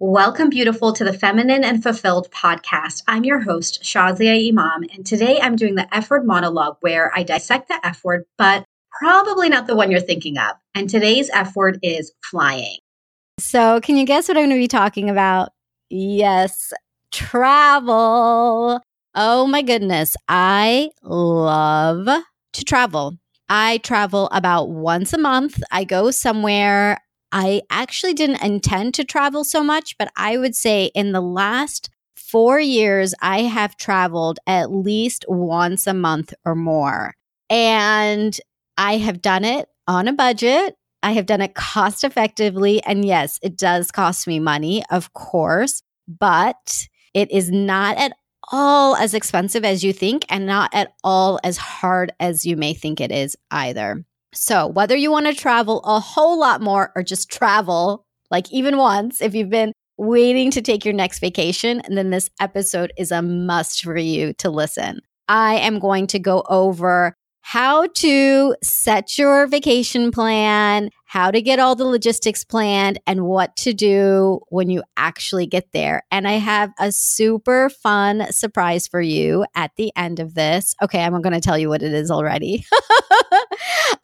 Welcome, beautiful, to the Feminine and Fulfilled podcast. I'm your host, Shazia Imam, and today I'm doing the F word monologue where I dissect the F word, but probably not the one you're thinking of. And today's F word is flying. So, can you guess what I'm going to be talking about? Yes, travel. Oh my goodness. I love to travel. I travel about once a month. I go somewhere I actually didn't intend to travel so much, but I would say in the last four years, I have traveled at least once a month or more. And I have done it on a budget. I have done it cost effectively. And yes, it does cost me money, of course, but it is not at all as expensive as you think and not at all as hard as you may think it is either. So, whether you want to travel a whole lot more or just travel like even once, if you've been waiting to take your next vacation, then this episode is a must for you to listen. I am going to go over how to set your vacation plan, how to get all the logistics planned, and what to do when you actually get there. And I have a super fun surprise for you at the end of this. Okay, I'm going to tell you what it is already.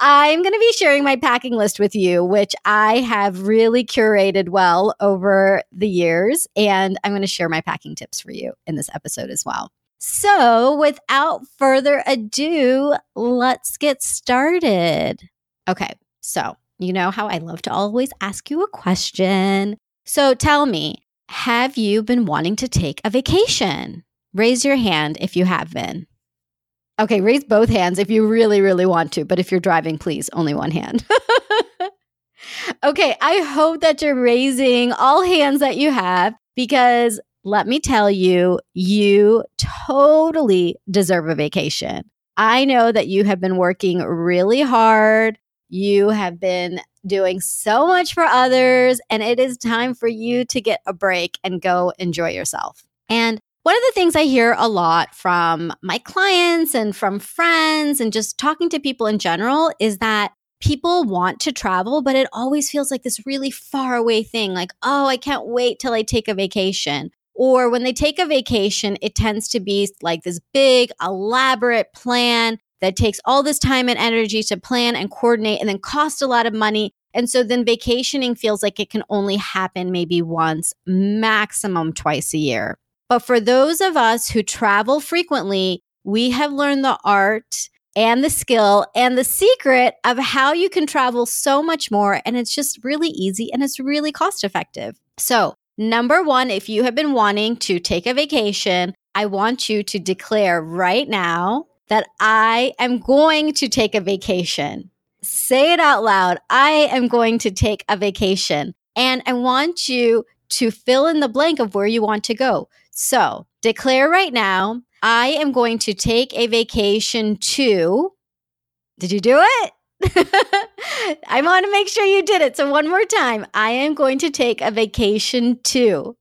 I'm going to be sharing my packing list with you, which I have really curated well over the years. And I'm going to share my packing tips for you in this episode as well. So, without further ado, let's get started. Okay, so you know how I love to always ask you a question. So, tell me, have you been wanting to take a vacation? Raise your hand if you have been. Okay, raise both hands if you really, really want to, but if you're driving, please, only one hand. okay, I hope that you're raising all hands that you have because let me tell you, you totally deserve a vacation. I know that you have been working really hard. You have been doing so much for others, and it is time for you to get a break and go enjoy yourself. And one of the things I hear a lot from my clients and from friends and just talking to people in general is that people want to travel, but it always feels like this really far away thing like, oh, I can't wait till I take a vacation. Or when they take a vacation, it tends to be like this big, elaborate plan that takes all this time and energy to plan and coordinate and then cost a lot of money. And so then vacationing feels like it can only happen maybe once, maximum twice a year. But for those of us who travel frequently, we have learned the art and the skill and the secret of how you can travel so much more. And it's just really easy and it's really cost effective. So Number one, if you have been wanting to take a vacation, I want you to declare right now that I am going to take a vacation. Say it out loud. I am going to take a vacation. And I want you to fill in the blank of where you want to go. So declare right now, I am going to take a vacation to. Did you do it? I want to make sure you did it. So, one more time. I am going to take a vacation to.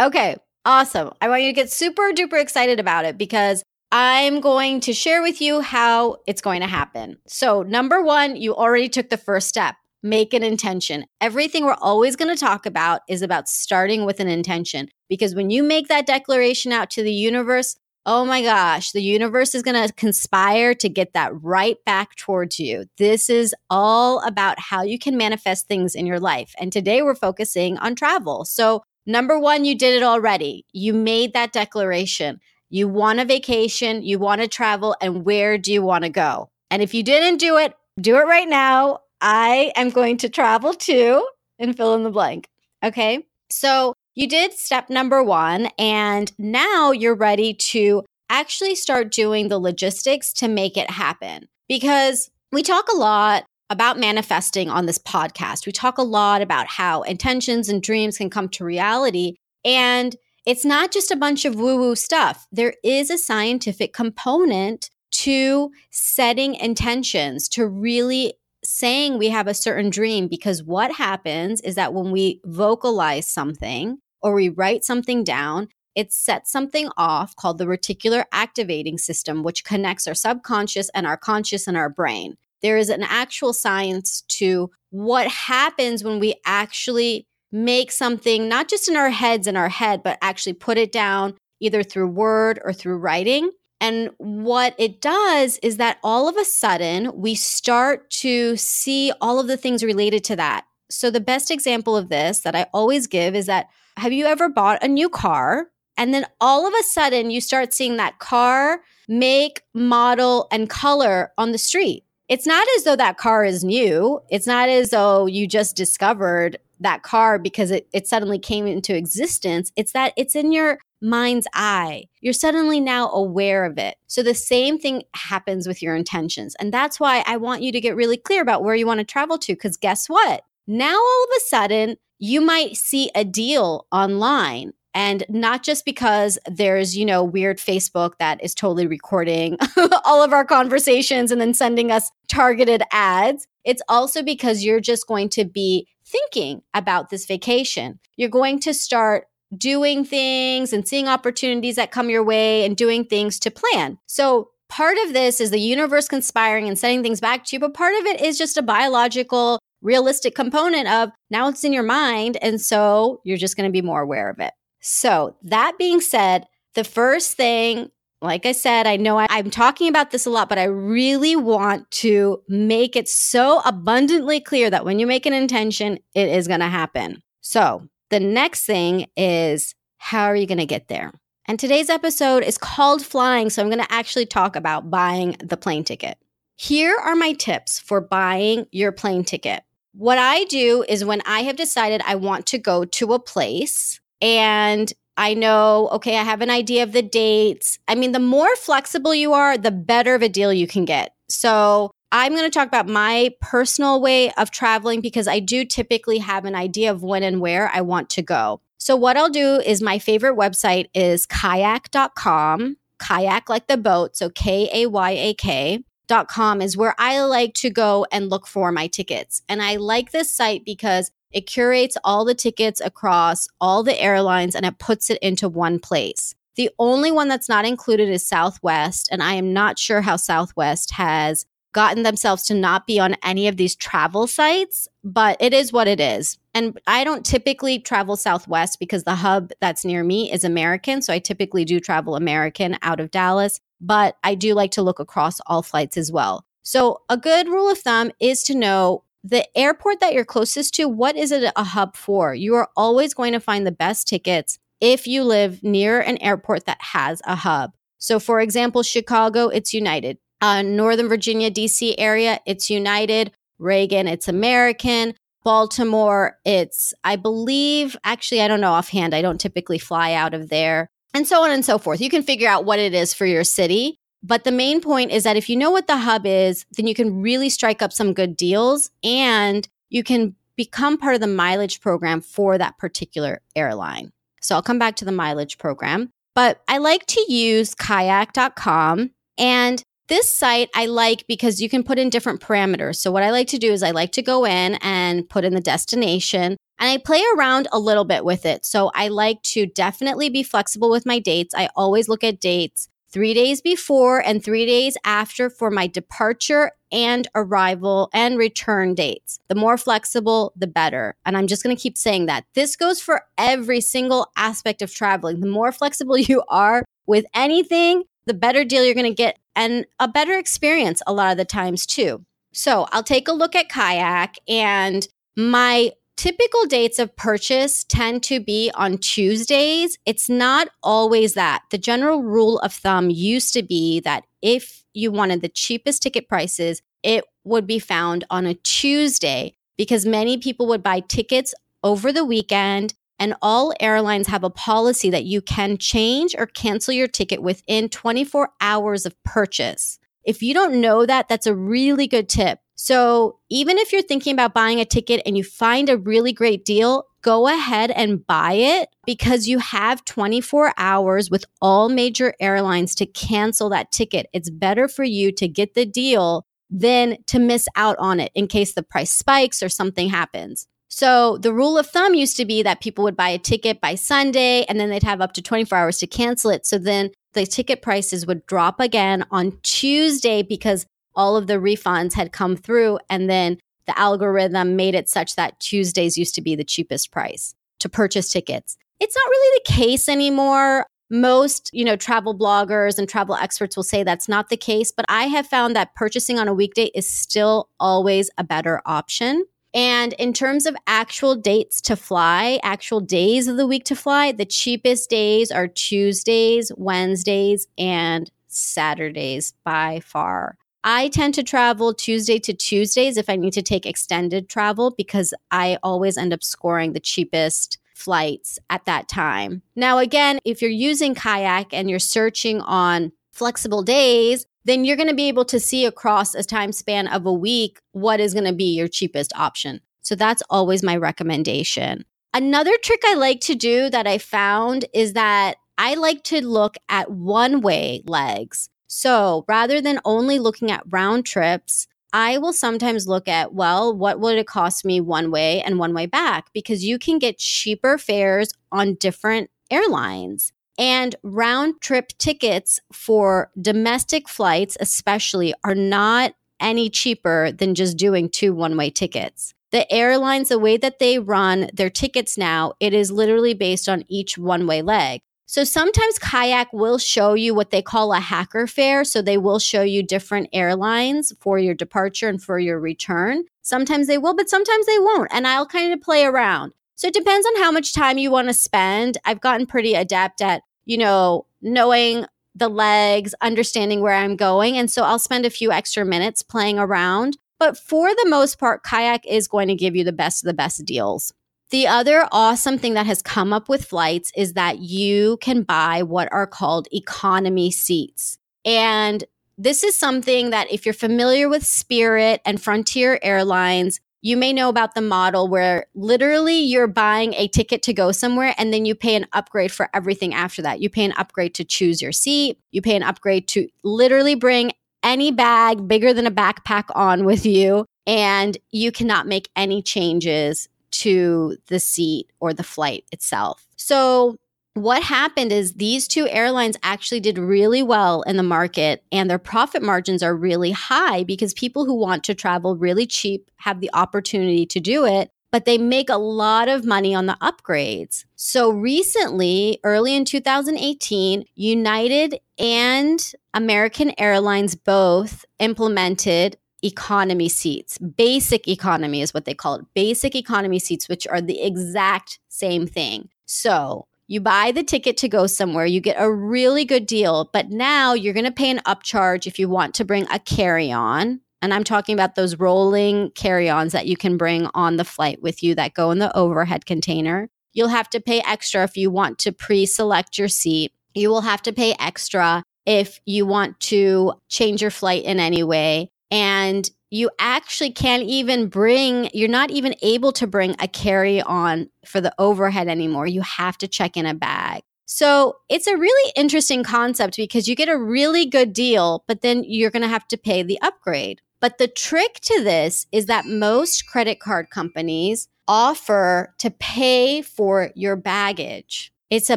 Okay, awesome. I want you to get super duper excited about it because I'm going to share with you how it's going to happen. So, number one, you already took the first step. Make an intention. Everything we're always going to talk about is about starting with an intention because when you make that declaration out to the universe, oh my gosh, the universe is going to conspire to get that right back towards you. This is all about how you can manifest things in your life. And today we're focusing on travel. So, number one, you did it already. You made that declaration. You want a vacation, you want to travel, and where do you want to go? And if you didn't do it, do it right now. I am going to travel to and fill in the blank. Okay. So, you did step number one, and now you're ready to actually start doing the logistics to make it happen. Because we talk a lot about manifesting on this podcast. We talk a lot about how intentions and dreams can come to reality. And it's not just a bunch of woo woo stuff, there is a scientific component to setting intentions, to really saying we have a certain dream. Because what happens is that when we vocalize something, or we write something down, it sets something off called the reticular activating system, which connects our subconscious and our conscious and our brain. There is an actual science to what happens when we actually make something not just in our heads in our head, but actually put it down either through word or through writing. And what it does is that all of a sudden we start to see all of the things related to that. So, the best example of this that I always give is that have you ever bought a new car? And then all of a sudden you start seeing that car, make, model, and color on the street. It's not as though that car is new. It's not as though you just discovered that car because it, it suddenly came into existence. It's that it's in your mind's eye. You're suddenly now aware of it. So the same thing happens with your intentions. And that's why I want you to get really clear about where you want to travel to. Because guess what? Now all of a sudden, you might see a deal online and not just because there's you know weird facebook that is totally recording all of our conversations and then sending us targeted ads. It's also because you're just going to be thinking about this vacation. You're going to start doing things and seeing opportunities that come your way and doing things to plan. So part of this is the universe conspiring and sending things back to you but part of it is just a biological realistic component of now it's in your mind and so you're just going to be more aware of it so, that being said, the first thing, like I said, I know I, am talking about this a lot, but I really want to make it so abundantly clear that when you make an intention, it is going to happen. So, the next thing is how are you going to get there? And today's episode is called Flying. So, I'm going to actually talk about buying the plane ticket. Here are my tips for buying your plane ticket. What I do is when I have decided I want to go to a place, and I know, okay, I have an idea of the dates. I mean, the more flexible you are, the better of a deal you can get. So, I'm going to talk about my personal way of traveling because I do typically have an idea of when and where I want to go. So, what I'll do is my favorite website is kayak.com, kayak like the boat. So, K A Y A K. Dot com is where I like to go and look for my tickets. And I like this site because it curates all the tickets across all the airlines and it puts it into one place. The only one that's not included is Southwest, and I am not sure how Southwest has gotten themselves to not be on any of these travel sites, but it is what it is. And I don't typically travel Southwest because the hub that's near me is American. So I typically do travel American out of Dallas, but I do like to look across all flights as well. So a good rule of thumb is to know the airport that you're closest to, what is it a hub for? You are always going to find the best tickets if you live near an airport that has a hub. So, for example, Chicago, it's United. Uh, Northern Virginia, DC area, it's United. Reagan, it's American. Baltimore, it's, I believe, actually, I don't know offhand. I don't typically fly out of there. And so on and so forth. You can figure out what it is for your city. But the main point is that if you know what the hub is, then you can really strike up some good deals and you can become part of the mileage program for that particular airline. So I'll come back to the mileage program. But I like to use kayak.com. And this site I like because you can put in different parameters. So, what I like to do is I like to go in and put in the destination and I play around a little bit with it. So, I like to definitely be flexible with my dates. I always look at dates three days before and three days after for my departure and arrival and return dates. The more flexible, the better. And I'm just going to keep saying that. This goes for every single aspect of traveling. The more flexible you are with anything, the better deal you're going to get and a better experience a lot of the times too. So I'll take a look at kayak and my typical dates of purchase tend to be on Tuesdays. It's not always that. The general rule of thumb used to be that if you wanted the cheapest ticket prices, it would be found on a Tuesday because many people would buy tickets over the weekend. And all airlines have a policy that you can change or cancel your ticket within 24 hours of purchase. If you don't know that, that's a really good tip so even if you're thinking about buying a ticket and you find a really great deal, go ahead and buy it because you have 24 hours with all major airlines to cancel that ticket. It's better for you to get the deal than to miss out on it in case the price spikes or something happens. So the rule of thumb used to be that people would buy a ticket by Sunday and then they'd have up to 24 hours to cancel it. So then the ticket prices would drop again on Tuesday because all of the refunds had come through and then the algorithm made it such that Tuesdays used to be the cheapest price to purchase tickets. It's not really the case anymore. Most, you know, travel bloggers and travel experts will say that's not the case, but I have found that purchasing on a weekday is still always a better option. And in terms of actual dates to fly, actual days of the week to fly, the cheapest days are Tuesdays, Wednesdays, and Saturdays by far. I tend to travel Tuesday to Tuesdays if I need to take extended travel because I always end up scoring the cheapest flights at that time. Now, again, if you're using kayak and you're searching on flexible days, then you're going to be able to see across a time span of a week what is going to be your cheapest option. So that's always my recommendation. Another trick I like to do that I found is that I like to look at one way legs. So rather than only looking at round trips, I will sometimes look at, well, what would it cost me one way and one way back? Because you can get cheaper fares on different airlines. And round trip tickets for domestic flights, especially, are not any cheaper than just doing two one way tickets. The airlines, the way that they run their tickets now, it is literally based on each one way leg. So sometimes Kayak will show you what they call a hacker fare. So they will show you different airlines for your departure and for your return. Sometimes they will, but sometimes they won't. And I'll kind of play around. So it depends on how much time you want to spend. I've gotten pretty adept at, you know, knowing the legs, understanding where I'm going. And so I'll spend a few extra minutes playing around. But for the most part, Kayak is going to give you the best of the best deals. The other awesome thing that has come up with flights is that you can buy what are called economy seats. And this is something that if you're familiar with Spirit and Frontier Airlines, you may know about the model where literally you're buying a ticket to go somewhere and then you pay an upgrade for everything after that. You pay an upgrade to choose your seat, you pay an upgrade to literally bring any bag bigger than a backpack on with you, and you cannot make any changes to the seat or the flight itself. So, what happened is these two airlines actually did really well in the market and their profit margins are really high because people who want to travel really cheap have the opportunity to do it but they make a lot of money on the upgrades. So recently, early in 2018, United and American Airlines both implemented economy seats. Basic economy is what they call it. Basic economy seats, which are the exact same thing. So you buy the ticket to go somewhere, you get a really good deal, but now you're going to pay an upcharge if you want to bring a carry on. And I'm talking about those rolling carry ons that you can bring on the flight with you that go in the overhead container. You'll have to pay extra if you want to pre select your seat. You will have to pay extra if you want to change your flight in any way and you actually can't even bring you're not even able to bring a carry on for the overhead anymore. You have to check in a bag. So it's a really interesting concept because you get a really good deal but then you're going to have to pay the upgrade. But the trick to this is that most credit card companies offer to pay for your baggage. It's a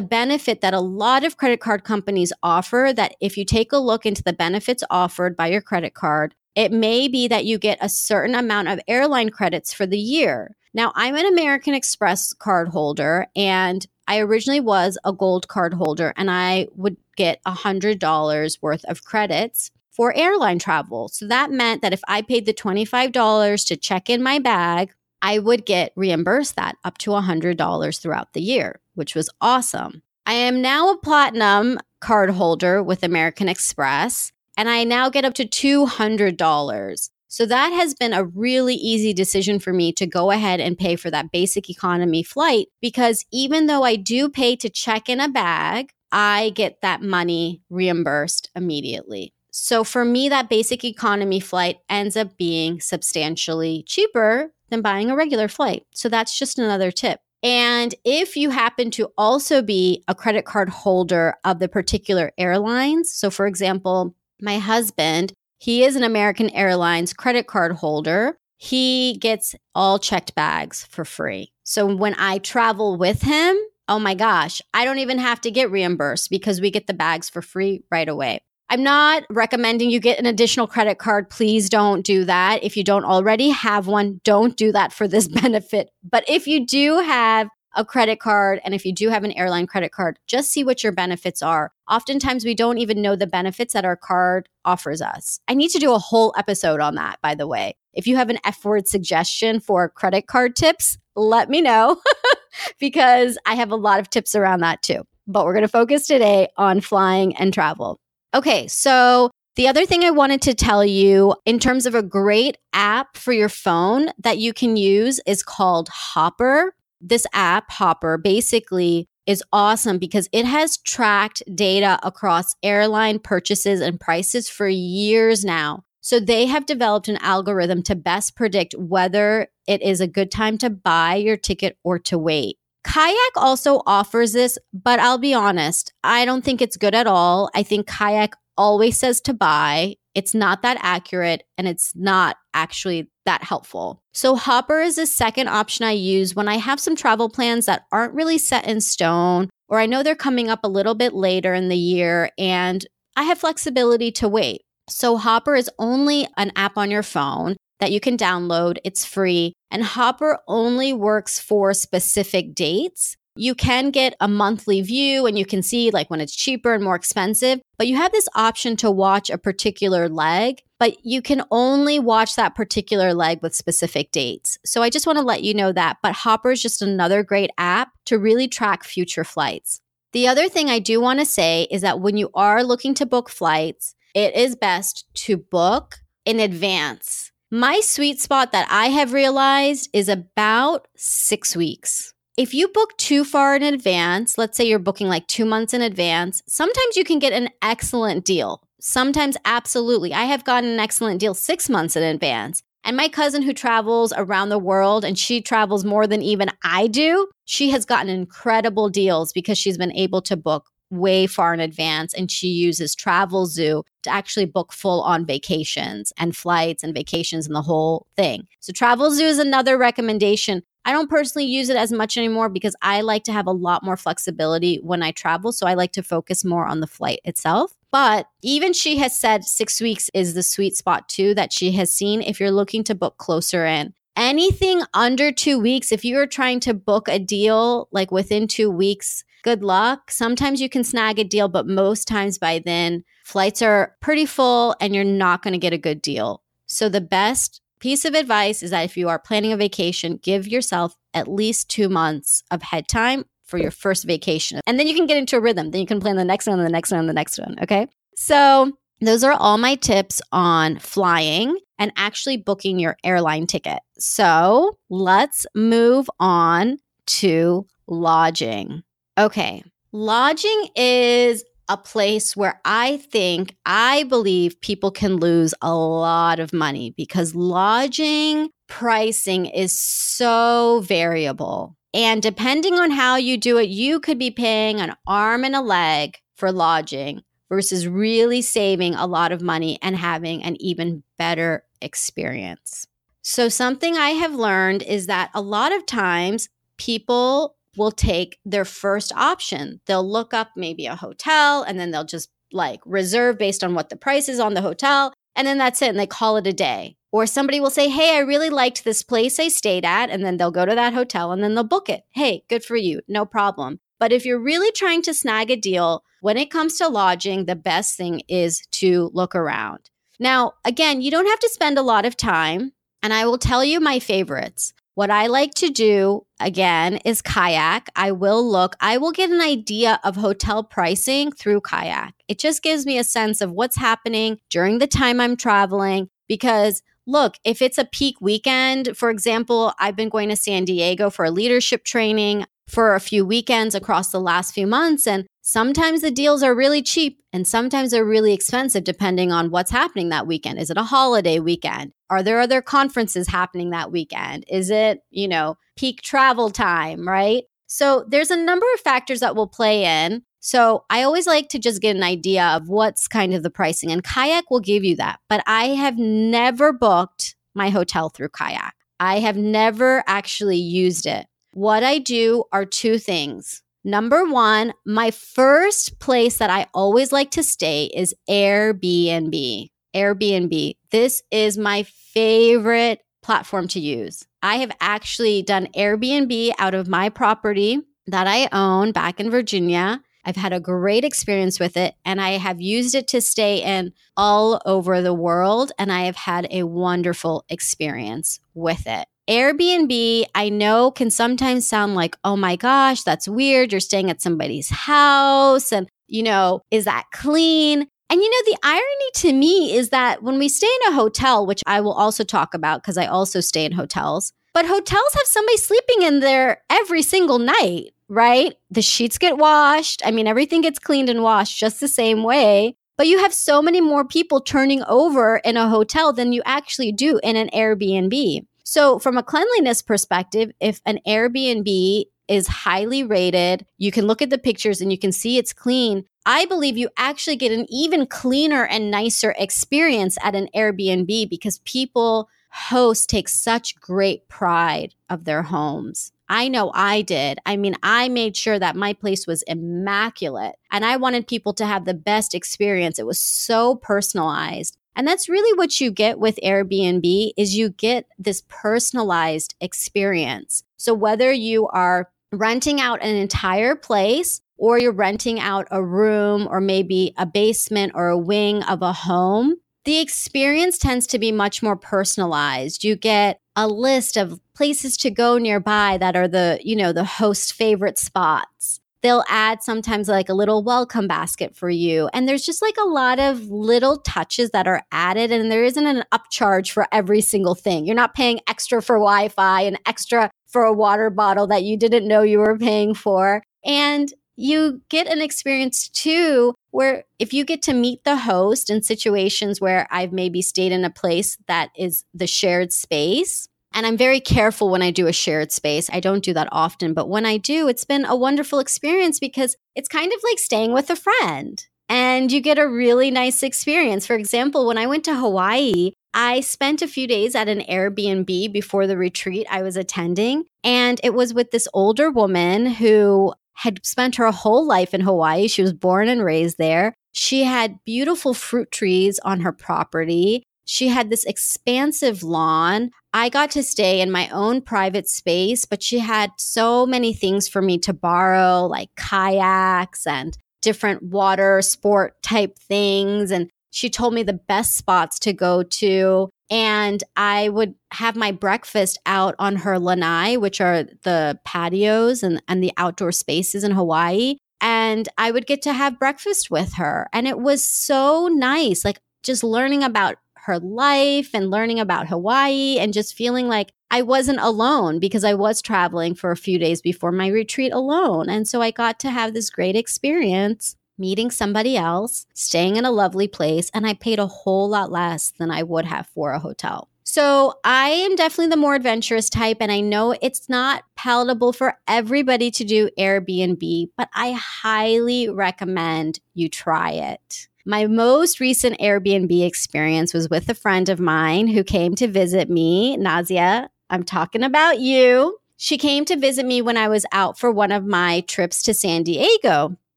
benefit that a lot of credit card companies offer that if you take a look into the benefits offered by your credit card it may be that you get a certain amount of airline credits for the year. Now, I'm an American Express card holder, and I originally was a gold card holder, and I would get $100 worth of credits for airline travel. So that meant that if I paid the $25 to check in my bag, I would get reimbursed that up to $100 throughout the year, which was awesome. I am now a platinum card holder with American Express and I now get up to $200. So that has been a really easy decision for me to go ahead and pay for that basic economy flight because even though I do pay to check in a bag, I get that money reimbursed immediately. So for me, that basic economy flight ends up being substantially cheaper than buying a regular flight. So that's just another tip. And if you happen to also be a credit card holder of the particular airlines, so for example, my husband, he is an American Airlines credit card holder. He gets all checked bags for free. So when I travel with him, oh my gosh, I don't even have to get reimbursed because we get the bags for free right away. I'm not recommending you get an additional credit card. Please don't do that. If you don't already have one, don't do that for this benefit. But if you do have a credit card and if you do have an airline credit card, just see what your benefits are. Oftentimes, we don't even know the benefits that our card offers us. I need to do a whole episode on that, by the way. If you have an F word suggestion for credit card tips, let me know because I have a lot of tips around that too. But we're going to focus today on flying and travel. Okay, so the other thing I wanted to tell you in terms of a great app for your phone that you can use is called Hopper. This app, Hopper, basically is awesome because it has tracked data across airline purchases and prices for years now. So they have developed an algorithm to best predict whether it is a good time to buy your ticket or to wait. Kayak also offers this, but I'll be honest, I don't think it's good at all. I think Kayak always says to buy. It's not that accurate and it's not actually that helpful. So, Hopper is a second option I use when I have some travel plans that aren't really set in stone, or I know they're coming up a little bit later in the year and I have flexibility to wait. So, Hopper is only an app on your phone that you can download. It's free. And Hopper only works for specific dates. You can get a monthly view and you can see like when it's cheaper and more expensive, but you have this option to watch a particular leg, but you can only watch that particular leg with specific dates. So I just want to let you know that. But Hopper is just another great app to really track future flights. The other thing I do want to say is that when you are looking to book flights, it is best to book in advance my sweet spot that I have realized is about six weeks. If you book too far in advance, let's say you're booking like two months in advance, sometimes you can get an excellent deal. Sometimes, absolutely. I have gotten an excellent deal six months in advance. And my cousin who travels around the world and she travels more than even I do, she has gotten incredible deals because she's been able to book way far in advance and she uses Travelzoo to actually book full on vacations and flights and vacations and the whole thing. So Travelzoo is another recommendation. I don't personally use it as much anymore because I like to have a lot more flexibility when I travel. So I like to focus more on the flight itself. But even she has said six weeks is the sweet spot too that she has seen if you're looking to book closer in. Anything under two weeks, if you're trying to book a deal like within two weeks, good luck. Sometimes you can snag a deal, but most times by then, flights are pretty full and you're not going to get a good deal. So, the best piece of advice is that if you are planning a vacation, give yourself at least two months of head time for your first vacation. And then you can get into a rhythm. Then you can plan the next one, and the next one, and the next one. Okay. So, those are all my tips on flying and actually booking your airline ticket. So, let's move on to lodging. Okay. Lodging is a place where I think, I believe people can lose a lot of money because lodging pricing is so variable. And depending on how you do it, you could be paying an arm and a leg for lodging versus really saving a lot of money and having an even better experience. So, something I have learned is that a lot of times people will take their first option. They'll look up maybe a hotel and then they'll just like reserve based on what the price is on the hotel. And then that's it. And they call it a day. Or somebody will say, Hey, I really liked this place I stayed at. And then they'll go to that hotel and then they'll book it. Hey, good for you. No problem. But if you're really trying to snag a deal, when it comes to lodging, the best thing is to look around. Now, again, you don't have to spend a lot of time. And I will tell you my favorites. What I like to do again is kayak. I will look, I will get an idea of hotel pricing through kayak. It just gives me a sense of what's happening during the time I'm traveling because look, if it's a peak weekend, for example, I've been going to San Diego for a leadership training for a few weekends across the last few months. And sometimes the deals are really cheap and sometimes they're really expensive depending on what's happening that weekend. Is it a holiday weekend? Are there other conferences happening that weekend? Is it, you know, peak travel time, right? So there's a number of factors that will play in. So I always like to just get an idea of what's kind of the pricing, and Kayak will give you that. But I have never booked my hotel through Kayak. I have never actually used it. What I do are two things. Number one, my first place that I always like to stay is Airbnb. Airbnb. This is my favorite platform to use. I have actually done Airbnb out of my property that I own back in Virginia. I've had a great experience with it and I have used it to stay in all over the world and I have had a wonderful experience with it. Airbnb, I know can sometimes sound like, oh my gosh, that's weird. You're staying at somebody's house. And, you know, is that clean? And you know, the irony to me is that when we stay in a hotel, which I will also talk about because I also stay in hotels, but hotels have somebody sleeping in there every single night, right? The sheets get washed. I mean, everything gets cleaned and washed just the same way. But you have so many more people turning over in a hotel than you actually do in an Airbnb. So, from a cleanliness perspective, if an Airbnb is highly rated, you can look at the pictures and you can see it's clean. I believe you actually get an even cleaner and nicer experience at an Airbnb because people, hosts, take such great pride of their homes. I know I did. I mean, I made sure that my place was immaculate and I wanted people to have the best experience. It was so personalized. And that's really what you get with Airbnb is you get this personalized experience. So whether you are renting out an entire place or you're renting out a room or maybe a basement or a wing of a home, the experience tends to be much more personalized. You get a list of places to go nearby that are the, you know, the host favorite spots. They'll add sometimes like a little welcome basket for you. And there's just like a lot of little touches that are added, and there isn't an upcharge for every single thing. You're not paying extra for Wi Fi and extra for a water bottle that you didn't know you were paying for. And you get an experience too where if you get to meet the host in situations where I've maybe stayed in a place that is the shared space. And I'm very careful when I do a shared space. I don't do that often, but when I do, it's been a wonderful experience because it's kind of like staying with a friend and you get a really nice experience. For example, when I went to Hawaii, I spent a few days at an Airbnb before the retreat I was attending, and it was with this older woman who had spent her whole life in Hawaii. She was born and raised there. She had beautiful fruit trees on her property. She had this expansive lawn. I got to stay in my own private space, but she had so many things for me to borrow, like kayaks and different water sport type things. And she told me the best spots to go to. And I would have my breakfast out on her lanai, which are the patios and, and the outdoor spaces in Hawaii. And I would get to have breakfast with her. And it was so nice, like just learning about her life and learning about Hawaii and just feeling like I wasn't alone because I was traveling for a few days before my retreat alone. And so I got to have this great experience meeting somebody else, staying in a lovely place, and I paid a whole lot less than I would have for a hotel. So I am definitely the more adventurous type, and I know it's not palatable for everybody to do Airbnb, but I highly recommend you try it. My most recent Airbnb experience was with a friend of mine who came to visit me, Nazia. I'm talking about you. She came to visit me when I was out for one of my trips to San Diego.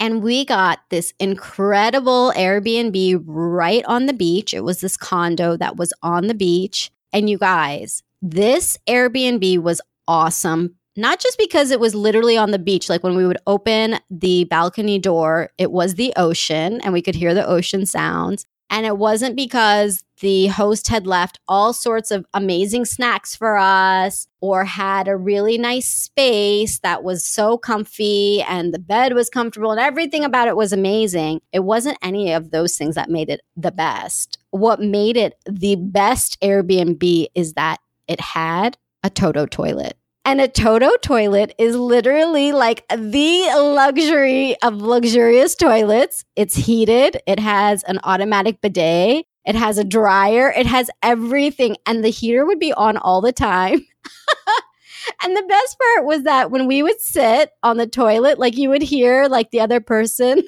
And we got this incredible Airbnb right on the beach. It was this condo that was on the beach. And you guys, this Airbnb was awesome. Not just because it was literally on the beach, like when we would open the balcony door, it was the ocean and we could hear the ocean sounds. And it wasn't because the host had left all sorts of amazing snacks for us or had a really nice space that was so comfy and the bed was comfortable and everything about it was amazing. It wasn't any of those things that made it the best. What made it the best Airbnb is that it had a Toto toilet. And a Toto toilet is literally like the luxury of luxurious toilets. It's heated, it has an automatic bidet, it has a dryer, it has everything. And the heater would be on all the time. and the best part was that when we would sit on the toilet, like you would hear like the other person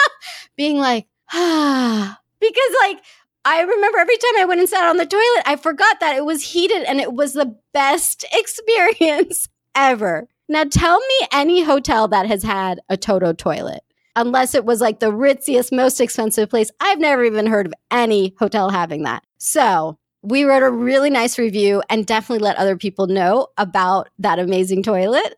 being like, ah, because like I remember every time I went and sat on the toilet, I forgot that it was heated and it was the best experience ever. Now tell me any hotel that has had a Toto toilet. Unless it was like the ritziest, most expensive place. I've never even heard of any hotel having that. So we wrote a really nice review and definitely let other people know about that amazing toilet.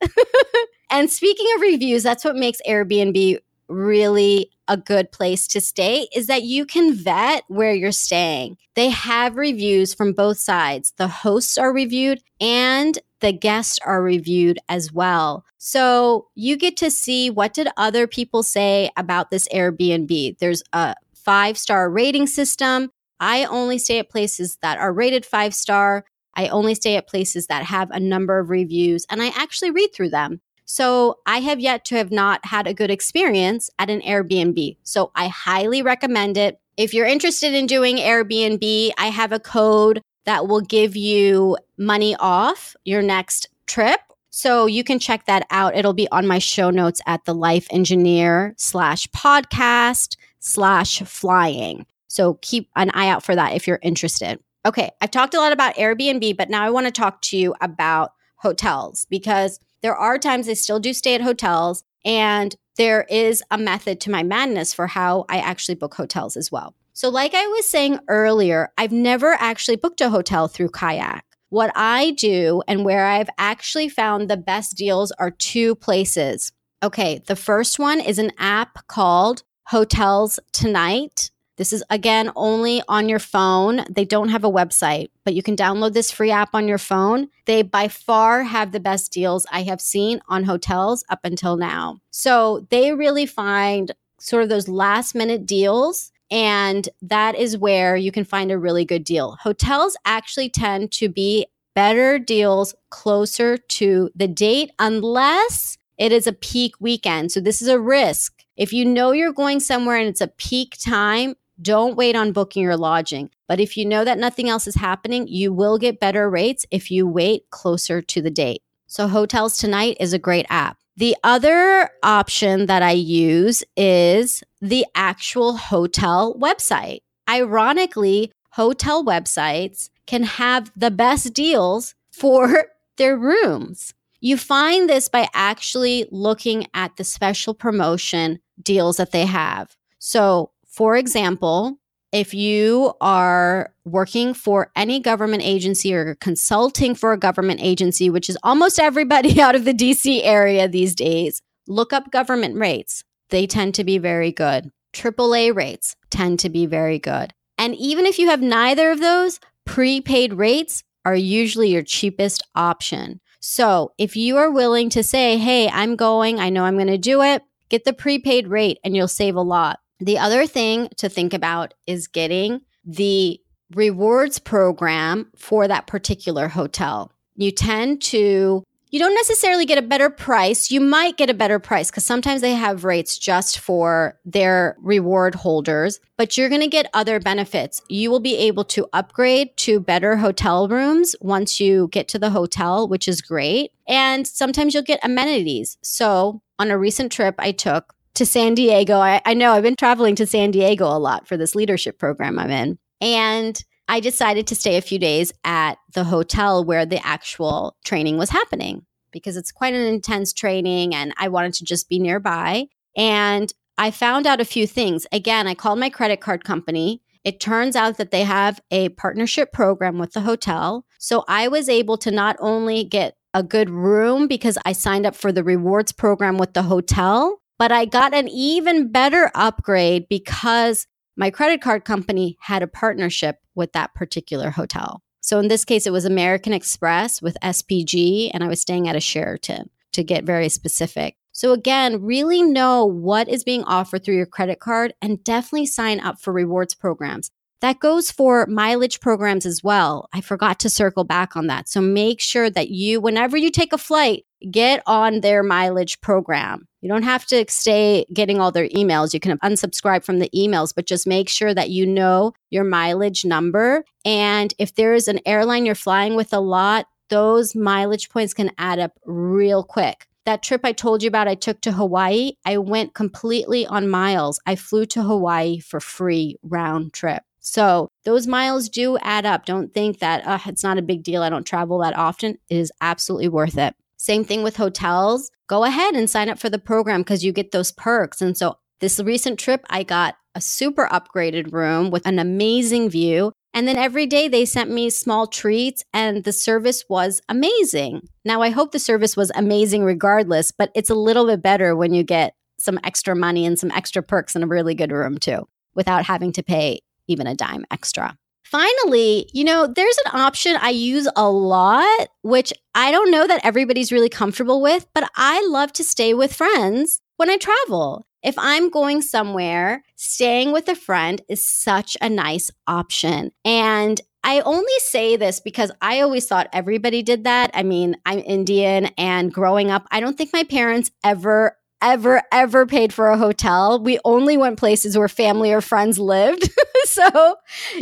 and speaking of reviews, that's what makes Airbnb really a good place to stay is that you can vet where you're staying. They have reviews from both sides. The hosts are reviewed and the guests are reviewed as well. So you get to see what did other people say about this Airbnb. There's a five-star rating system. I only stay at places that are rated 5 star. I only stay at places that have a number of reviews and I actually read through them. So I have yet to have not had a good experience at an Airbnb. So I highly recommend it. If you're interested in doing Airbnb, I have a code that will give you money off your next trip. So you can check that out. It'll be on my show notes at the life engineer slash podcast slash flying. So keep an eye out for that if you're interested. Okay, I've talked a lot about Airbnb, but now I want to talk to you about hotels because there are times I still do stay at hotels, and there is a method to my madness for how I actually book hotels as well. So, like I was saying earlier, I've never actually booked a hotel through Kayak. What I do and where I've actually found the best deals are two places. Okay, the first one is an app called Hotels Tonight. This is again only on your phone. They don't have a website, but you can download this free app on your phone. They by far have the best deals I have seen on hotels up until now. So they really find sort of those last minute deals. And that is where you can find a really good deal. Hotels actually tend to be better deals closer to the date, unless it is a peak weekend. So this is a risk. If you know you're going somewhere and it's a peak time, don't wait on booking your lodging. But if you know that nothing else is happening, you will get better rates if you wait closer to the date. So, Hotels Tonight is a great app. The other option that I use is the actual hotel website. Ironically, hotel websites can have the best deals for their rooms. You find this by actually looking at the special promotion deals that they have. So, for example, if you are working for any government agency or consulting for a government agency, which is almost everybody out of the DC area these days, look up government rates. They tend to be very good. AAA rates tend to be very good. And even if you have neither of those, prepaid rates are usually your cheapest option. So if you are willing to say, hey, I'm going, I know I'm going to do it, get the prepaid rate and you'll save a lot. The other thing to think about is getting the rewards program for that particular hotel. You tend to you don't necessarily get a better price. You might get a better price because sometimes they have rates just for their reward holders, but you're going to get other benefits. You will be able to upgrade to better hotel rooms once you get to the hotel, which is great. And sometimes you'll get amenities. So, on a recent trip I took, to San Diego. I, I know I've been traveling to San Diego a lot for this leadership program I'm in. And I decided to stay a few days at the hotel where the actual training was happening because it's quite an intense training and I wanted to just be nearby. And I found out a few things. Again, I called my credit card company. It turns out that they have a partnership program with the hotel. So I was able to not only get a good room because I signed up for the rewards program with the hotel, but I got an even better upgrade because my credit card company had a partnership with that particular hotel. So in this case, it was American Express with SPG, and I was staying at a Sheraton to get very specific. So again, really know what is being offered through your credit card and definitely sign up for rewards programs. That goes for mileage programs as well. I forgot to circle back on that. So make sure that you, whenever you take a flight, get on their mileage program. You don't have to stay getting all their emails. You can unsubscribe from the emails, but just make sure that you know your mileage number. And if there is an airline you're flying with a lot, those mileage points can add up real quick. That trip I told you about, I took to Hawaii, I went completely on miles. I flew to Hawaii for free round trip. So those miles do add up. Don't think that uh, it's not a big deal. I don't travel that often. It is absolutely worth it. Same thing with hotels. Go ahead and sign up for the program because you get those perks. And so this recent trip, I got a super upgraded room with an amazing view. And then every day they sent me small treats, and the service was amazing. Now, I hope the service was amazing regardless, but it's a little bit better when you get some extra money and some extra perks in a really good room too, without having to pay even a dime extra. Finally, you know, there's an option I use a lot, which I don't know that everybody's really comfortable with, but I love to stay with friends when I travel. If I'm going somewhere, staying with a friend is such a nice option. And I only say this because I always thought everybody did that. I mean, I'm Indian and growing up, I don't think my parents ever ever, ever paid for a hotel. We only went places where family or friends lived. so,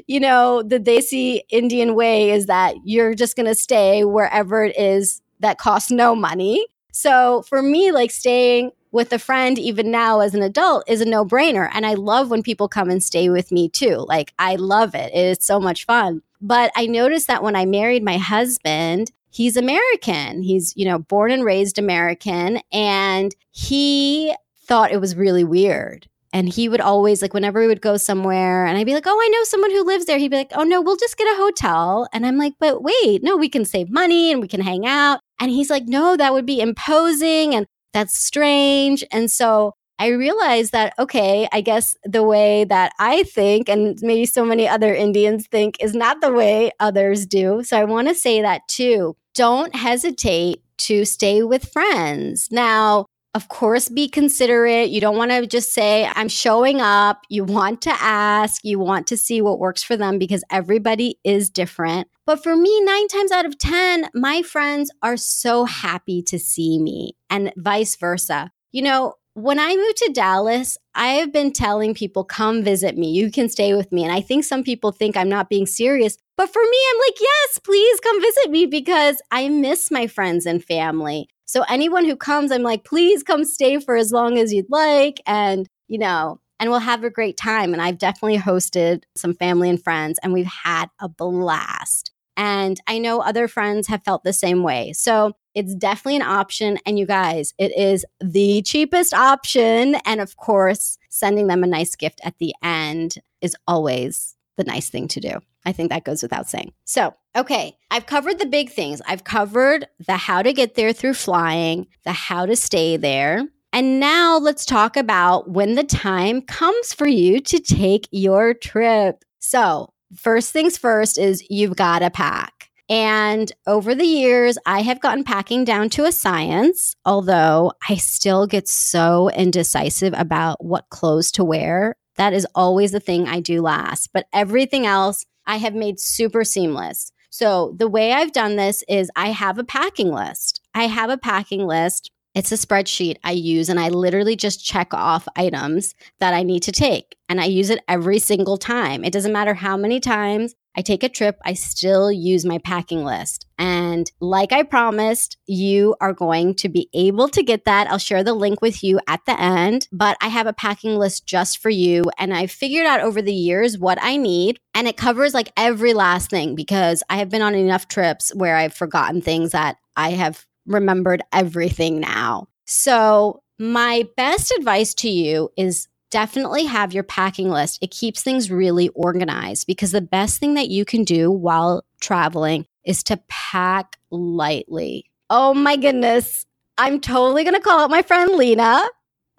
you know, the Desi Indian way is that you're just going to stay wherever it is that costs no money. So for me, like staying with a friend, even now as an adult, is a no brainer. And I love when people come and stay with me too. Like, I love it. It's so much fun. But I noticed that when I married my husband, he's American. He's, you know, born and raised American. And he thought it was really weird. And he would always, like, whenever we would go somewhere, and I'd be like, oh, I know someone who lives there. He'd be like, oh, no, we'll just get a hotel. And I'm like, but wait, no, we can save money and we can hang out. And he's like, no, that would be imposing. And that's strange. And so I realized that, okay, I guess the way that I think, and maybe so many other Indians think, is not the way others do. So I want to say that too. Don't hesitate to stay with friends. Now, of course, be considerate. You don't want to just say, I'm showing up. You want to ask, you want to see what works for them because everybody is different. But for me, nine times out of 10, my friends are so happy to see me and vice versa. You know, when I moved to Dallas, I have been telling people, come visit me. You can stay with me. And I think some people think I'm not being serious. But for me, I'm like, yes, please come visit me because I miss my friends and family. So anyone who comes, I'm like, please come stay for as long as you'd like. And, you know, and we'll have a great time. And I've definitely hosted some family and friends, and we've had a blast. And I know other friends have felt the same way. So it's definitely an option. And you guys, it is the cheapest option. And of course, sending them a nice gift at the end is always the nice thing to do. I think that goes without saying. So, okay, I've covered the big things. I've covered the how to get there through flying, the how to stay there. And now let's talk about when the time comes for you to take your trip. So, first things first is you've got to pack. And over the years, I have gotten packing down to a science, although I still get so indecisive about what clothes to wear. That is always the thing I do last. But everything else, I have made super seamless. So the way I've done this is I have a packing list. I have a packing list. It's a spreadsheet I use, and I literally just check off items that I need to take. And I use it every single time. It doesn't matter how many times I take a trip, I still use my packing list. And like I promised, you are going to be able to get that. I'll share the link with you at the end, but I have a packing list just for you. And I figured out over the years what I need. And it covers like every last thing because I have been on enough trips where I've forgotten things that I have remembered everything now. So, my best advice to you is definitely have your packing list. It keeps things really organized because the best thing that you can do while traveling is to pack lightly. Oh my goodness. I'm totally going to call out my friend Lena.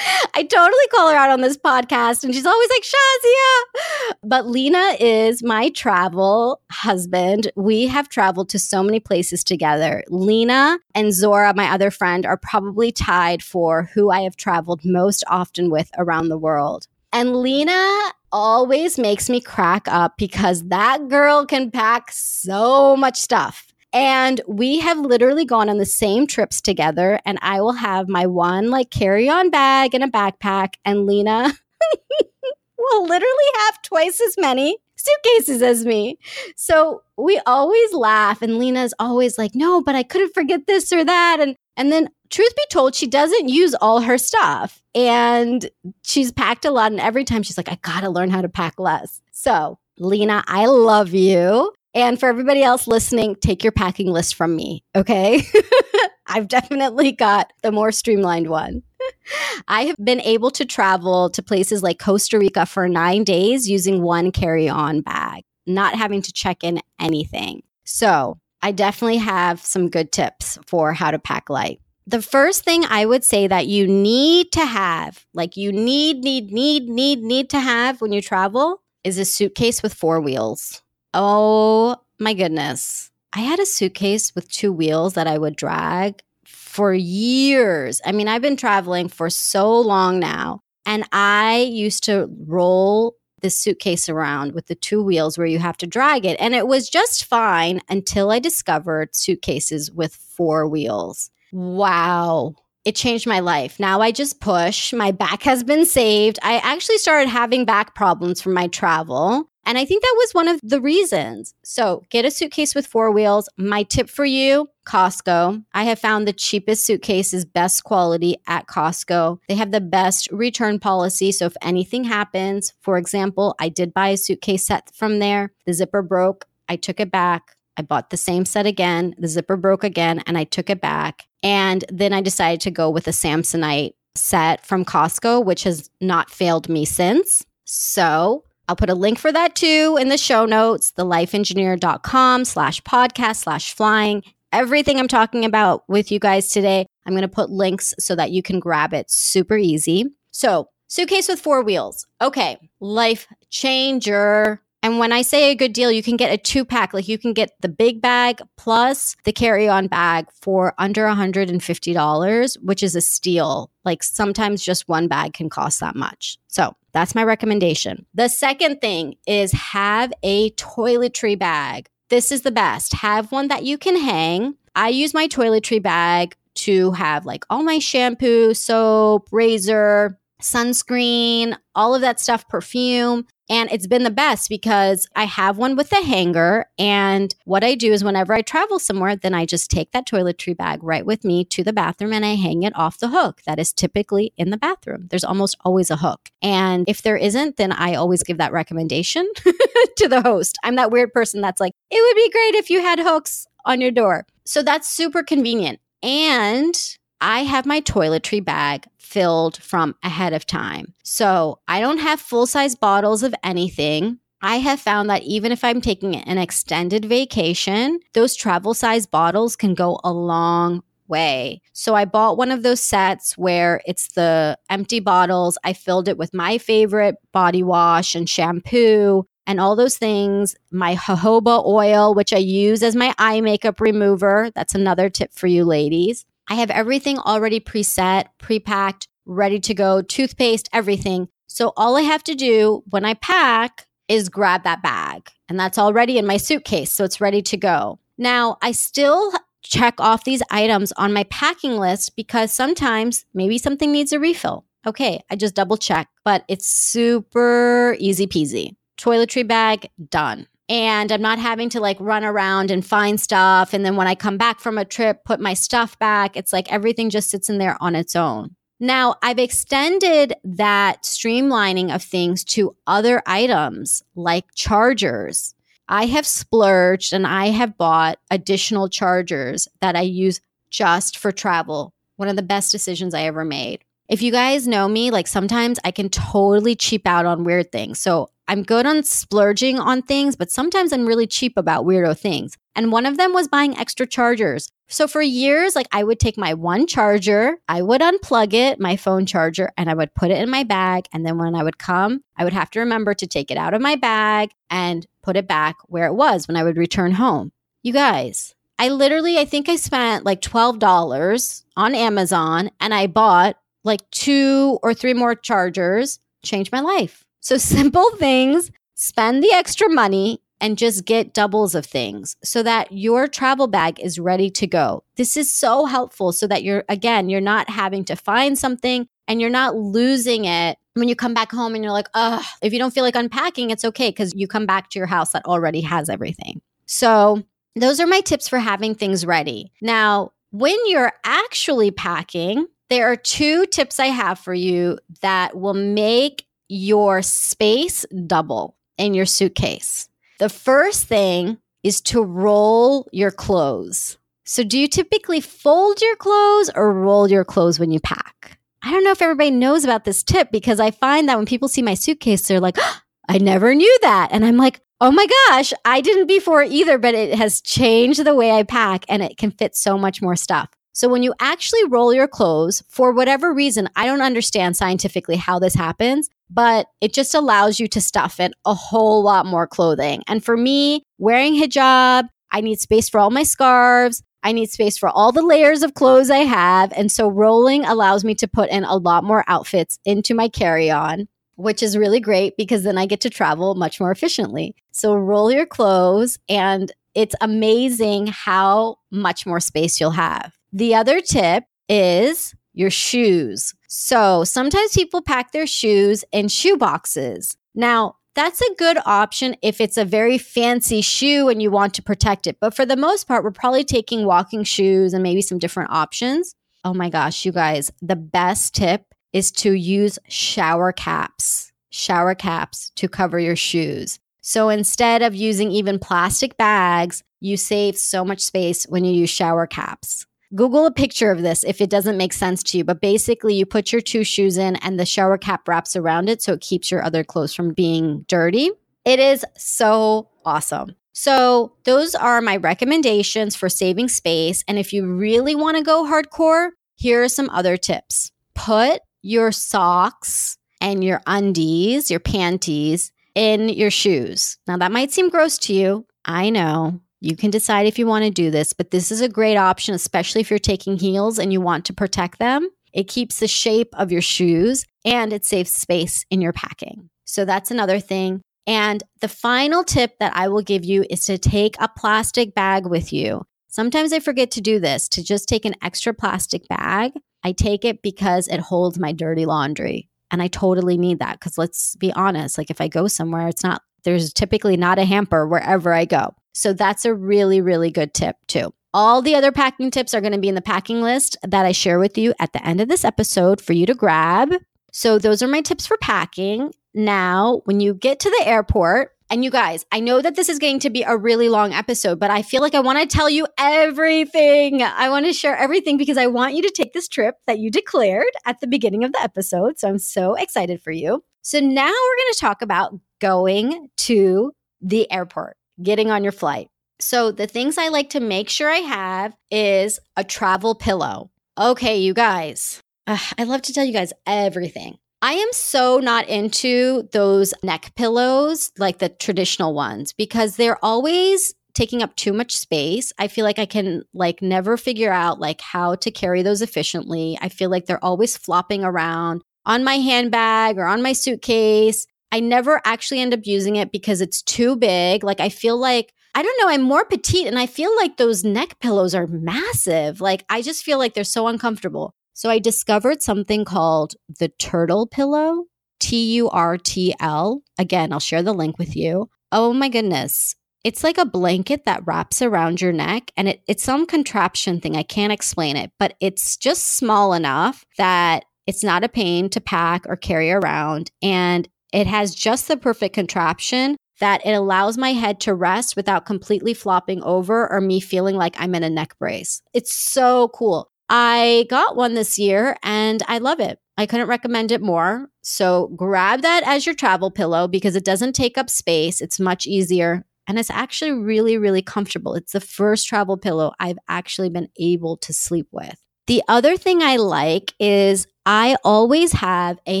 I totally call her out on this podcast, and she's always like, Shazia. But Lena is my travel husband. We have traveled to so many places together. Lena and Zora, my other friend, are probably tied for who I have traveled most often with around the world. And Lena always makes me crack up because that girl can pack so much stuff. And we have literally gone on the same trips together. And I will have my one like carry on bag and a backpack, and Lena will literally have twice as many suitcases as me. So we always laugh, and Lena's always like, no, but I couldn't forget this or that. And and then truth be told, she doesn't use all her stuff. And she's packed a lot. And every time she's like, I gotta learn how to pack less. So Lena, I love you. And for everybody else listening, take your packing list from me, okay? I've definitely got the more streamlined one. I have been able to travel to places like Costa Rica for nine days using one carry on bag, not having to check in anything. So I definitely have some good tips for how to pack light. The first thing I would say that you need to have, like you need, need, need, need, need to have when you travel, is a suitcase with four wheels. Oh my goodness. I had a suitcase with two wheels that I would drag for years. I mean, I've been traveling for so long now. And I used to roll this suitcase around with the two wheels where you have to drag it. And it was just fine until I discovered suitcases with four wheels. Wow. It changed my life. Now I just push. My back has been saved. I actually started having back problems from my travel. And I think that was one of the reasons. So get a suitcase with four wheels. My tip for you Costco. I have found the cheapest suitcases, best quality at Costco. They have the best return policy. So if anything happens, for example, I did buy a suitcase set from there, the zipper broke, I took it back. I bought the same set again, the zipper broke again, and I took it back. And then I decided to go with a Samsonite set from Costco, which has not failed me since. So I'll put a link for that too in the show notes, thelifeengineer.com slash podcast slash flying. Everything I'm talking about with you guys today, I'm going to put links so that you can grab it super easy. So, suitcase with four wheels. Okay, life changer. And when I say a good deal, you can get a two pack. Like you can get the big bag plus the carry on bag for under $150, which is a steal. Like sometimes just one bag can cost that much. So that's my recommendation. The second thing is have a toiletry bag. This is the best. Have one that you can hang. I use my toiletry bag to have like all my shampoo, soap, razor, sunscreen, all of that stuff, perfume. And it's been the best because I have one with a hanger. And what I do is whenever I travel somewhere, then I just take that toiletry bag right with me to the bathroom and I hang it off the hook that is typically in the bathroom. There's almost always a hook. And if there isn't, then I always give that recommendation to the host. I'm that weird person that's like, it would be great if you had hooks on your door. So that's super convenient. And I have my toiletry bag filled from ahead of time. So I don't have full size bottles of anything. I have found that even if I'm taking an extended vacation, those travel size bottles can go a long way. So I bought one of those sets where it's the empty bottles. I filled it with my favorite body wash and shampoo and all those things. My jojoba oil, which I use as my eye makeup remover. That's another tip for you ladies. I have everything already preset, pre-packed, ready to go, toothpaste, everything. So all I have to do when I pack is grab that bag, and that's already in my suitcase, so it's ready to go. Now, I still check off these items on my packing list because sometimes maybe something needs a refill. Okay, I just double check, but it's super easy peasy. Toiletry bag, done and I'm not having to like run around and find stuff. And then when I come back from a trip, put my stuff back. It's like everything just sits in there on its own. Now, I've extended that streamlining of things to other items like chargers. I have splurged and I have bought additional chargers that I use just for travel. One of the best decisions I ever made. If you guys know me, like sometimes I can totally cheap out on weird things. So I'm good on splurging on things, but sometimes I'm really cheap about weirdo things. And one of them was buying extra chargers. So for years, like I would take my one charger, I would unplug it, my phone charger, and I would put it in my bag. And then when I would come, I would have to remember to take it out of my bag and put it back where it was when I would return home. You guys, I literally, I think I spent like $12 on Amazon and I bought like two or three more chargers, changed my life. So simple things, spend the extra money and just get doubles of things so that your travel bag is ready to go. This is so helpful so that you're, again, you're not having to find something and you're not losing it when you come back home and you're like, oh, if you don't feel like unpacking, it's okay because you come back to your house that already has everything. So, those are my tips for having things ready. Now, when you're actually packing, there are two tips I have for you that will make your space double in your suitcase. The first thing is to roll your clothes. So, do you typically fold your clothes or roll your clothes when you pack? I don't know if everybody knows about this tip because I find that when people see my suitcase, they're like, oh, I never knew that. And I'm like, oh my gosh, I didn't before either, but it has changed the way I pack and it can fit so much more stuff. So when you actually roll your clothes, for whatever reason, I don't understand scientifically how this happens, but it just allows you to stuff in a whole lot more clothing. And for me, wearing hijab, I need space for all my scarves. I need space for all the layers of clothes I have. And so rolling allows me to put in a lot more outfits into my carry on, which is really great because then I get to travel much more efficiently. So roll your clothes, and it's amazing how much more space you'll have. The other tip is your shoes. So sometimes people pack their shoes in shoe boxes. Now, that's a good option if it's a very fancy shoe and you want to protect it. But for the most part, we're probably taking walking shoes and maybe some different options. Oh my gosh, you guys, the best tip is to use shower caps, shower caps to cover your shoes. So instead of using even plastic bags, you save so much space when you use shower caps. Google a picture of this if it doesn't make sense to you. But basically, you put your two shoes in and the shower cap wraps around it so it keeps your other clothes from being dirty. It is so awesome. So, those are my recommendations for saving space. And if you really want to go hardcore, here are some other tips. Put your socks and your undies, your panties in your shoes. Now, that might seem gross to you. I know. You can decide if you want to do this, but this is a great option, especially if you're taking heels and you want to protect them. It keeps the shape of your shoes and it saves space in your packing. So that's another thing. And the final tip that I will give you is to take a plastic bag with you. Sometimes I forget to do this, to just take an extra plastic bag. I take it because it holds my dirty laundry. And I totally need that because let's be honest, like if I go somewhere, it's not, there's typically not a hamper wherever I go. So that's a really, really good tip too. All the other packing tips are going to be in the packing list that I share with you at the end of this episode for you to grab. So those are my tips for packing. Now, when you get to the airport, and you guys, I know that this is going to be a really long episode, but I feel like I want to tell you everything. I want to share everything because I want you to take this trip that you declared at the beginning of the episode. So I'm so excited for you. So now we're going to talk about going to the airport getting on your flight. So, the things I like to make sure I have is a travel pillow. Okay, you guys, I love to tell you guys everything. I am so not into those neck pillows, like the traditional ones, because they're always taking up too much space. I feel like I can like never figure out like how to carry those efficiently. I feel like they're always flopping around on my handbag or on my suitcase. I never actually end up using it because it's too big. Like I feel like I don't know, I'm more petite and I feel like those neck pillows are massive. Like I just feel like they're so uncomfortable. So I discovered something called the turtle pillow, T U R T L. Again, I'll share the link with you. Oh my goodness. It's like a blanket that wraps around your neck and it, it's some contraption thing. I can't explain it, but it's just small enough that it's not a pain to pack or carry around. And it has just the perfect contraption that it allows my head to rest without completely flopping over or me feeling like I'm in a neck brace. It's so cool. I got one this year and I love it. I couldn't recommend it more. So grab that as your travel pillow because it doesn't take up space. It's much easier and it's actually really, really comfortable. It's the first travel pillow I've actually been able to sleep with. The other thing I like is I always have a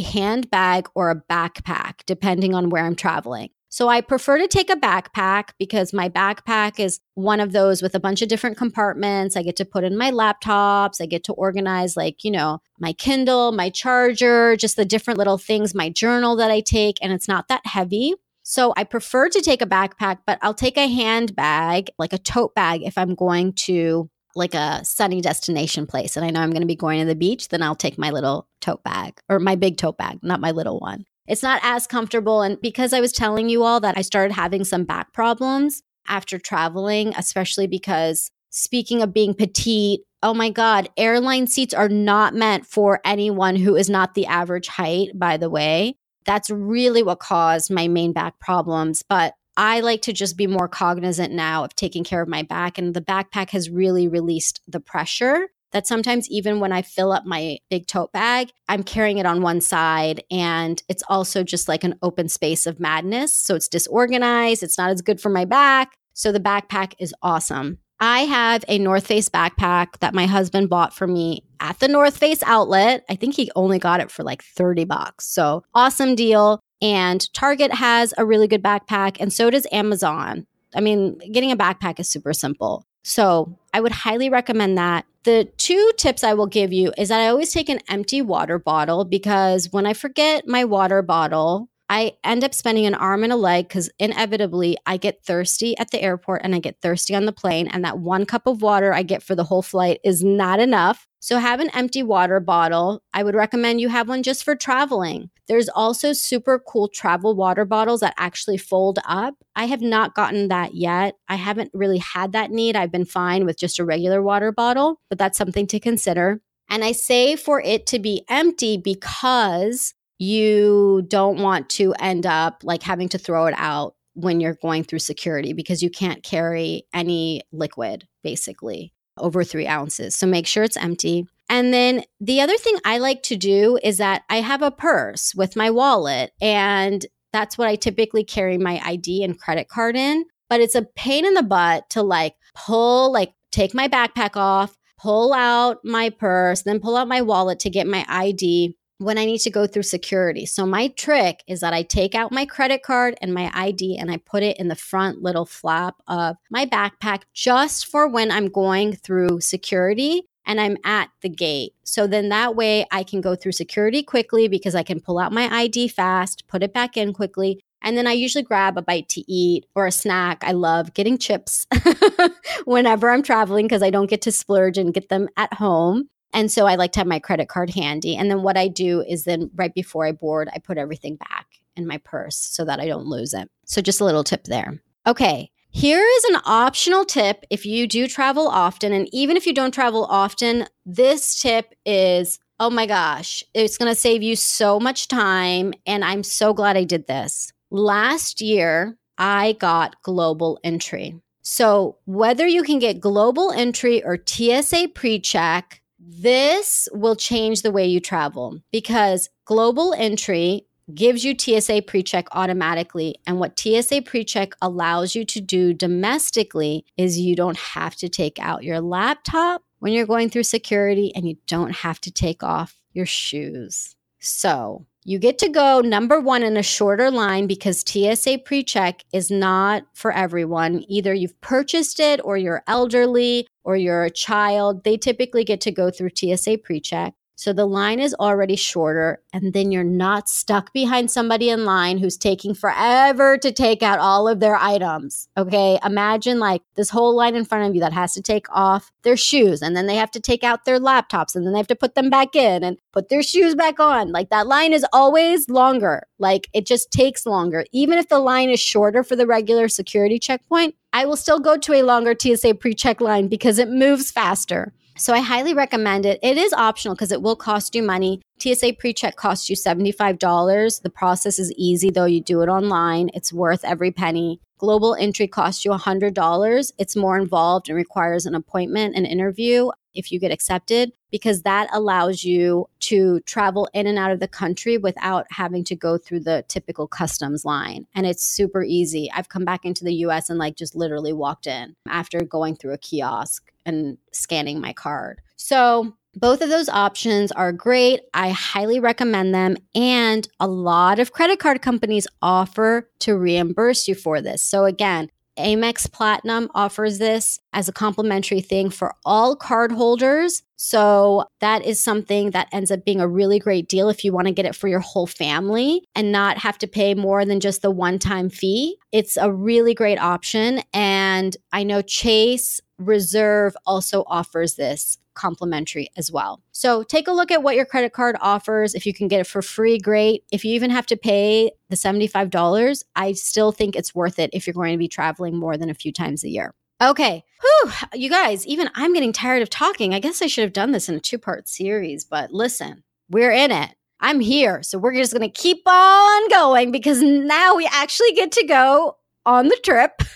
handbag or a backpack, depending on where I'm traveling. So I prefer to take a backpack because my backpack is one of those with a bunch of different compartments. I get to put in my laptops, I get to organize, like, you know, my Kindle, my charger, just the different little things, my journal that I take, and it's not that heavy. So I prefer to take a backpack, but I'll take a handbag, like a tote bag, if I'm going to like a sunny destination place and I know I'm going to be going to the beach, then I'll take my little tote bag or my big tote bag, not my little one. It's not as comfortable. And because I was telling you all that I started having some back problems after traveling, especially because speaking of being petite, oh my God, airline seats are not meant for anyone who is not the average height, by the way. That's really what caused my main back problems. But I like to just be more cognizant now of taking care of my back. And the backpack has really released the pressure that sometimes even when I fill up my big tote bag, I'm carrying it on one side and it's also just like an open space of madness. So it's disorganized, it's not as good for my back. So the backpack is awesome. I have a North Face backpack that my husband bought for me at the North Face outlet. I think he only got it for like 30 bucks. So awesome deal. And Target has a really good backpack, and so does Amazon. I mean, getting a backpack is super simple. So I would highly recommend that. The two tips I will give you is that I always take an empty water bottle because when I forget my water bottle, I end up spending an arm and a leg because inevitably I get thirsty at the airport and I get thirsty on the plane. And that one cup of water I get for the whole flight is not enough. So have an empty water bottle. I would recommend you have one just for traveling. There's also super cool travel water bottles that actually fold up. I have not gotten that yet. I haven't really had that need. I've been fine with just a regular water bottle, but that's something to consider. And I say for it to be empty because you don't want to end up like having to throw it out when you're going through security because you can't carry any liquid basically over three ounces. So make sure it's empty. And then the other thing I like to do is that I have a purse with my wallet, and that's what I typically carry my ID and credit card in. But it's a pain in the butt to like pull, like take my backpack off, pull out my purse, then pull out my wallet to get my ID when I need to go through security. So my trick is that I take out my credit card and my ID and I put it in the front little flap of my backpack just for when I'm going through security and I'm at the gate. So then that way I can go through security quickly because I can pull out my ID fast, put it back in quickly. And then I usually grab a bite to eat or a snack. I love getting chips whenever I'm traveling because I don't get to splurge and get them at home. And so I like to have my credit card handy. And then what I do is then right before I board, I put everything back in my purse so that I don't lose it. So just a little tip there. Okay. Here is an optional tip if you do travel often. And even if you don't travel often, this tip is oh my gosh, it's going to save you so much time. And I'm so glad I did this. Last year, I got global entry. So whether you can get global entry or TSA PreCheck, this will change the way you travel because global entry gives you TSA PreCheck automatically. And what TSA PreCheck allows you to do domestically is you don't have to take out your laptop when you're going through security and you don't have to take off your shoes. So you get to go number one in a shorter line because TSA PreCheck is not for everyone. Either you've purchased it or you're elderly or you're a child. They typically get to go through TSA PreCheck. So the line is already shorter, and then you're not stuck behind somebody in line who's taking forever to take out all of their items. Okay. Imagine like this whole line in front of you that has to take off their shoes, and then they have to take out their laptops, and then they have to put them back in and put their shoes back on. Like that line is always longer. Like it just takes longer. Even if the line is shorter for the regular security checkpoint, I will still go to a longer TSA PreCheck line because it moves faster. So I highly recommend it. It is optional because it will cost you money. TSA PreCheck costs you $75. The process is easy though. You do it online. It's worth every penny. Global entry costs you $100. It's more involved and requires an appointment, an interview if you get accepted, because that allows you to travel in and out of the country without having to go through the typical customs line. And it's super easy. I've come back into the US and like just literally walked in after going through a kiosk and scanning my card. So both of those options are great. I highly recommend them. And a lot of credit card companies offer to reimburse you for this. So, again, Amex Platinum offers this as a complimentary thing for all card holders. So that is something that ends up being a really great deal if you want to get it for your whole family and not have to pay more than just the one time fee. It's a really great option. And I know Chase Reserve also offers this complimentary as well. So take a look at what your credit card offers. If you can get it for free, great. If you even have to pay the $75, I still think it's worth it if you're going to be traveling more than a few times a year. Okay. Whew, you guys, even I'm getting tired of talking. I guess I should have done this in a two part series, but listen, we're in it. I'm here. So we're just going to keep on going because now we actually get to go on the trip.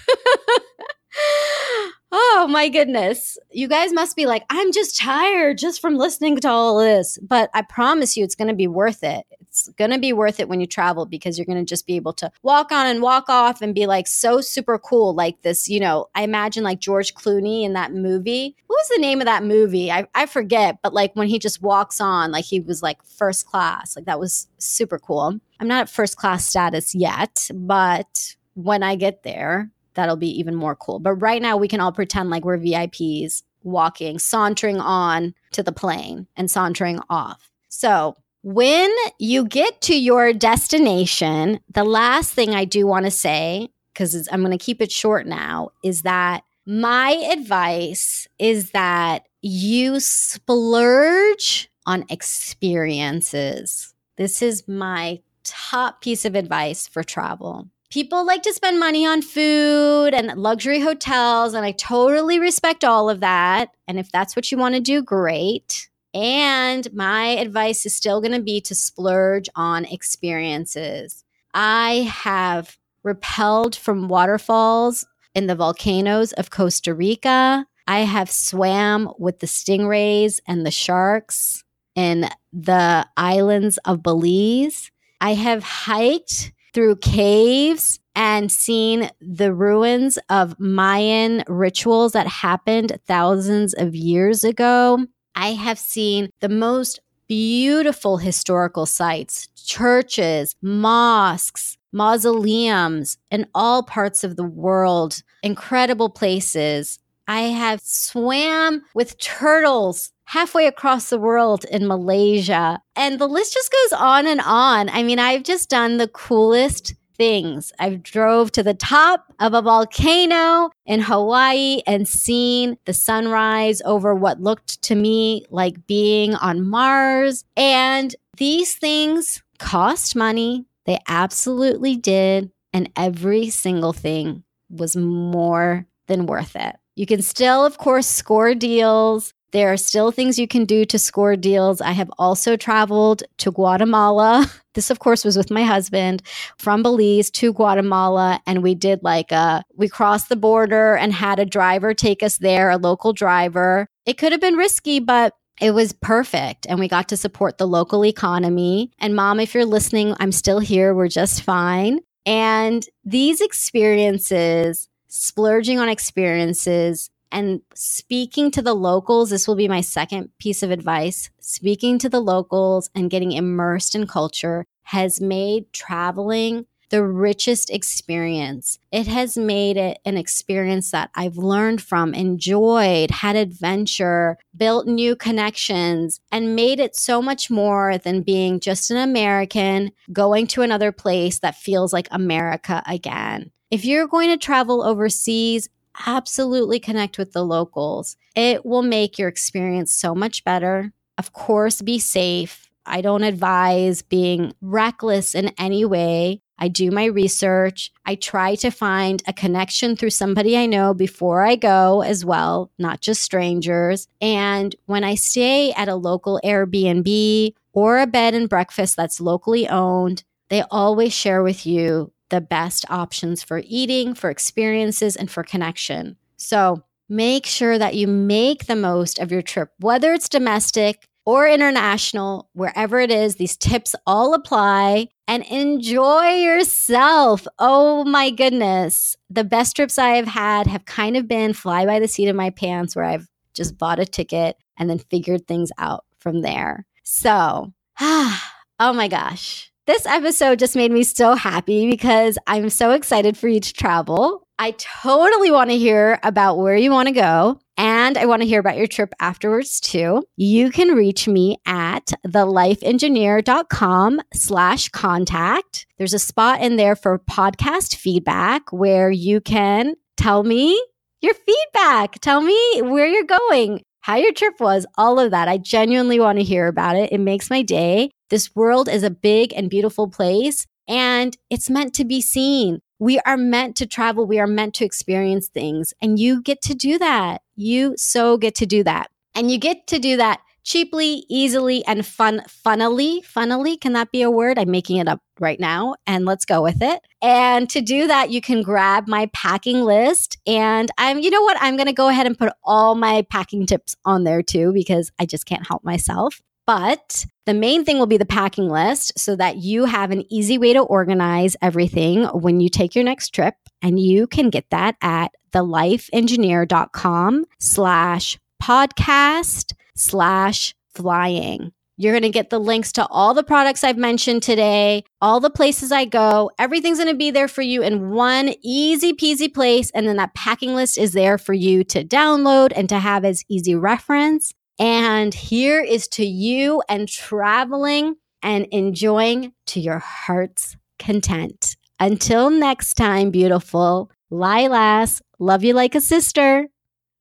Oh my goodness. You guys must be like, I'm just tired just from listening to all this. But I promise you, it's going to be worth it. It's going to be worth it when you travel because you're going to just be able to walk on and walk off and be like so super cool. Like this, you know, I imagine like George Clooney in that movie. What was the name of that movie? I, I forget. But like when he just walks on, like he was like first class. Like that was super cool. I'm not at first class status yet, but when I get there, that'll be even more cool. But right now, we can all pretend like we're VIPs walking, sauntering on to the plane and sauntering off. So, when you get to your destination, the last thing I do want to say, because I'm going to keep it short now, is that my advice is that you splurge on experiences. This is my top piece of advice for travel people like to spend money on food and luxury hotels, and I totally respect all of that. And if that's what you want to do, great. And my advice is still going to be to splurge on experiences. I have repelled from waterfalls in the volcanoes of Costa Rica. I have swam with the stingrays and the sharks in the islands of Belize. I have hiked through caves and seen the ruins of Mayan rituals that happened thousands of years ago. I have seen the most beautiful historical sites, churches, mosques, mausoleums in all parts of the world, incredible places. I have swam with turtles halfway across the world in Malaysia. And the list just goes on and on. I mean, I've just done the coolest things. I've drove to the top of a volcano in Hawaii and seen the sunrise over what looked to me like being on Mars. And these things cost money. They absolutely did. And every single thing was more than worth it. You can still, of course, score deals. There are still things you can do to score deals. I have also traveled to Guatemala. This, of course, was with my husband from Belize to Guatemala. And we did like a, we crossed the border and had a driver take us there, a local driver. It could have been risky, but it was perfect. And we got to support the local economy. And mom, if you're listening, I'm still here. We're just fine. And these experiences, splurging on experiences, and speaking to the locals, this will be my second piece of advice. Speaking to the locals and getting immersed in culture has made traveling the richest experience. It has made it an experience that I've learned from, enjoyed, had adventure, built new connections, and made it so much more than being just an American going to another place that feels like America again. If you're going to travel overseas, absolutely connect with the locals. It will make your experience so much better. Of course, be safe. I don't advise being reckless in any way. I do my research. I try to find a connection through somebody I know before I go as well, not just strangers. And when I stay at a local Airbnb or a bed and breakfast that's locally owned, they always share with you the best options for eating, for experiences, and for connection. So make sure that you make the most of your trip, whether it's domestic or international, wherever it is, these tips all apply and enjoy yourself. Oh my goodness. The best trips I have had have kind of been fly by the seat of my pants where I've just bought a ticket and then figured things out from there. So, oh my gosh. This episode just made me so happy because I'm so excited for you to travel. I totally want to hear about where you want to go. And I want to hear about your trip afterwards too. You can reach me at thelifeengineer.com slash contact. There's a spot in there for podcast feedback where you can tell me your feedback. Tell me where you're going, how your trip was, all of that. I genuinely want to hear about it. It makes my day. This world is a big and beautiful place and it's meant to be seen. We are meant to travel. We are meant to experience things. And you get to do that. You so get to do that. And you get to do that cheaply, easily, and fun funnily. Funnily, can that be a word? I'm making it up right now and let's go with it. And to do that, you can grab my packing list. And I'm, you know what? I'm going to go ahead and put all my packing tips on there too, because I just can't help myself. But the main thing will be the packing list so that you have an easy way to organize everything when you take your next trip. And you can get that at thelifeengineer.com slash podcast slash flying. You're going to get the links to all the products I've mentioned today, all the places I go. Everything's going to be there for you in one easy peasy place. And then that packing list is there for you to download and to have as easy reference. And here is to you and traveling and enjoying to your heart's content. Until next time, beautiful Lilas, love you like a sister.